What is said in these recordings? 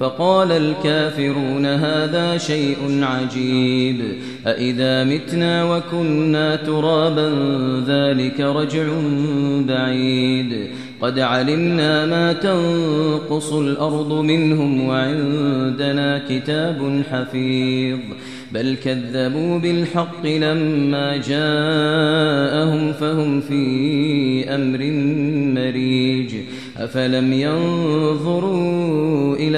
فقال الكافرون هذا شيء عجيب. أإذا متنا وكنا ترابا ذلك رجع بعيد. قد علمنا ما تنقص الأرض منهم وعندنا كتاب حفيظ. بل كذبوا بالحق لما جاءهم فهم في أمر مريج. أفلم ينظروا إلى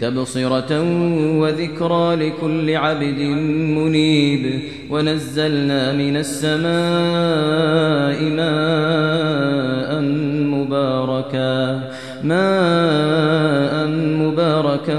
تبصرة وذكرى لكل عبد منيب. ونزلنا من السماء ماء مباركا ماء مباركا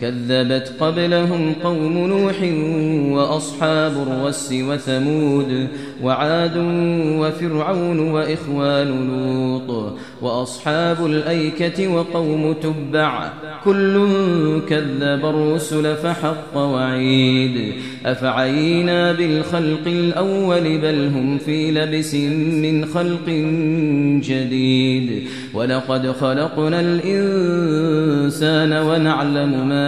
كذبت قبلهم قوم نوح وأصحاب الرس وثمود وعاد وفرعون وإخوان لوط وأصحاب الأيكة وقوم تبع كل كذب الرسل فحق وعيد أفعينا بالخلق الأول بل هم في لبس من خلق جديد ولقد خلقنا الإنسان ونعلم ما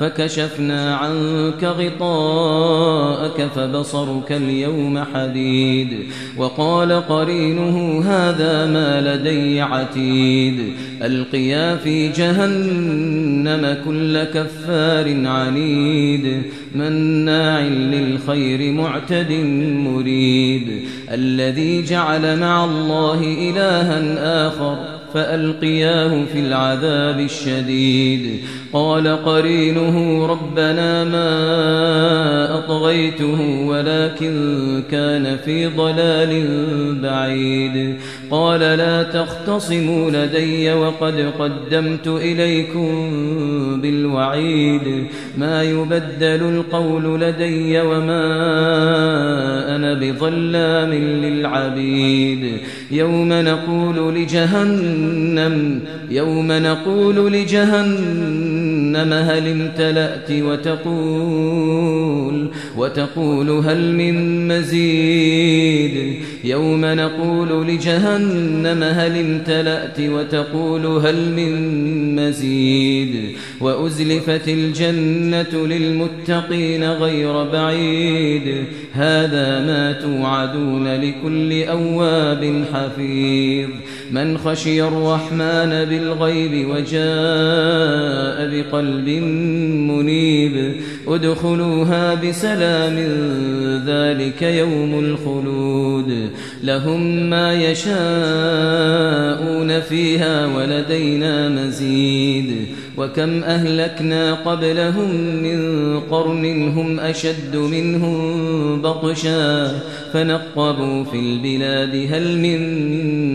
فكشفنا عنك غطاءك فبصرك اليوم حديد. وقال قرينه هذا ما لدي عتيد. ألقيا في جهنم كل كفار عنيد. مناع للخير معتد مريد. الذي جعل مع الله إلها آخر فألقياه في العذاب الشديد. قال قرينه ربنا ما أطغيته ولكن كان في ضلال بعيد قال لا تختصموا لدي وقد قدمت إليكم بالوعيد ما يبدل القول لدي وما أنا بظلام للعبيد يوم نقول لجهنم يوم نقول لجهنم هل امتلأت وتقول وتقول هل من مزيد؟ يوم نقول لجهنم هل امتلأت وتقول هل من مزيد؟ وأزلفت الجنة للمتقين غير بعيد. هذا ما توعدون لكل أواب حفيظ. من خشي الرحمن بالغيب وجاء بقلب منيب. ادخلوها بسلام ذلك يوم الخلود. لهم ما يشاءون فيها ولدينا مزيد. وكم أهلكنا قبلهم من قرن هم أشد منهم بطشا. فنقبوا في البلاد هل من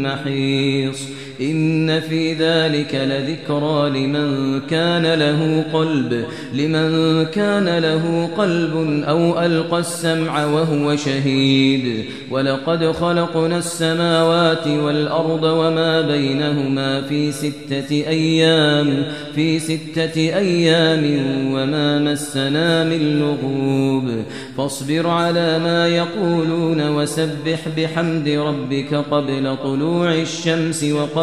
محيص. إن في ذلك لذكرى لمن كان له قلب لمن كان له قلب أو ألقى السمع وهو شهيد. ولقد خلقنا السماوات والأرض وما بينهما في ستة أيام في ستة أيام وما مسنا من لغوب. فاصبر على ما يقولون وسبح بحمد ربك قبل طلوع الشمس وقبل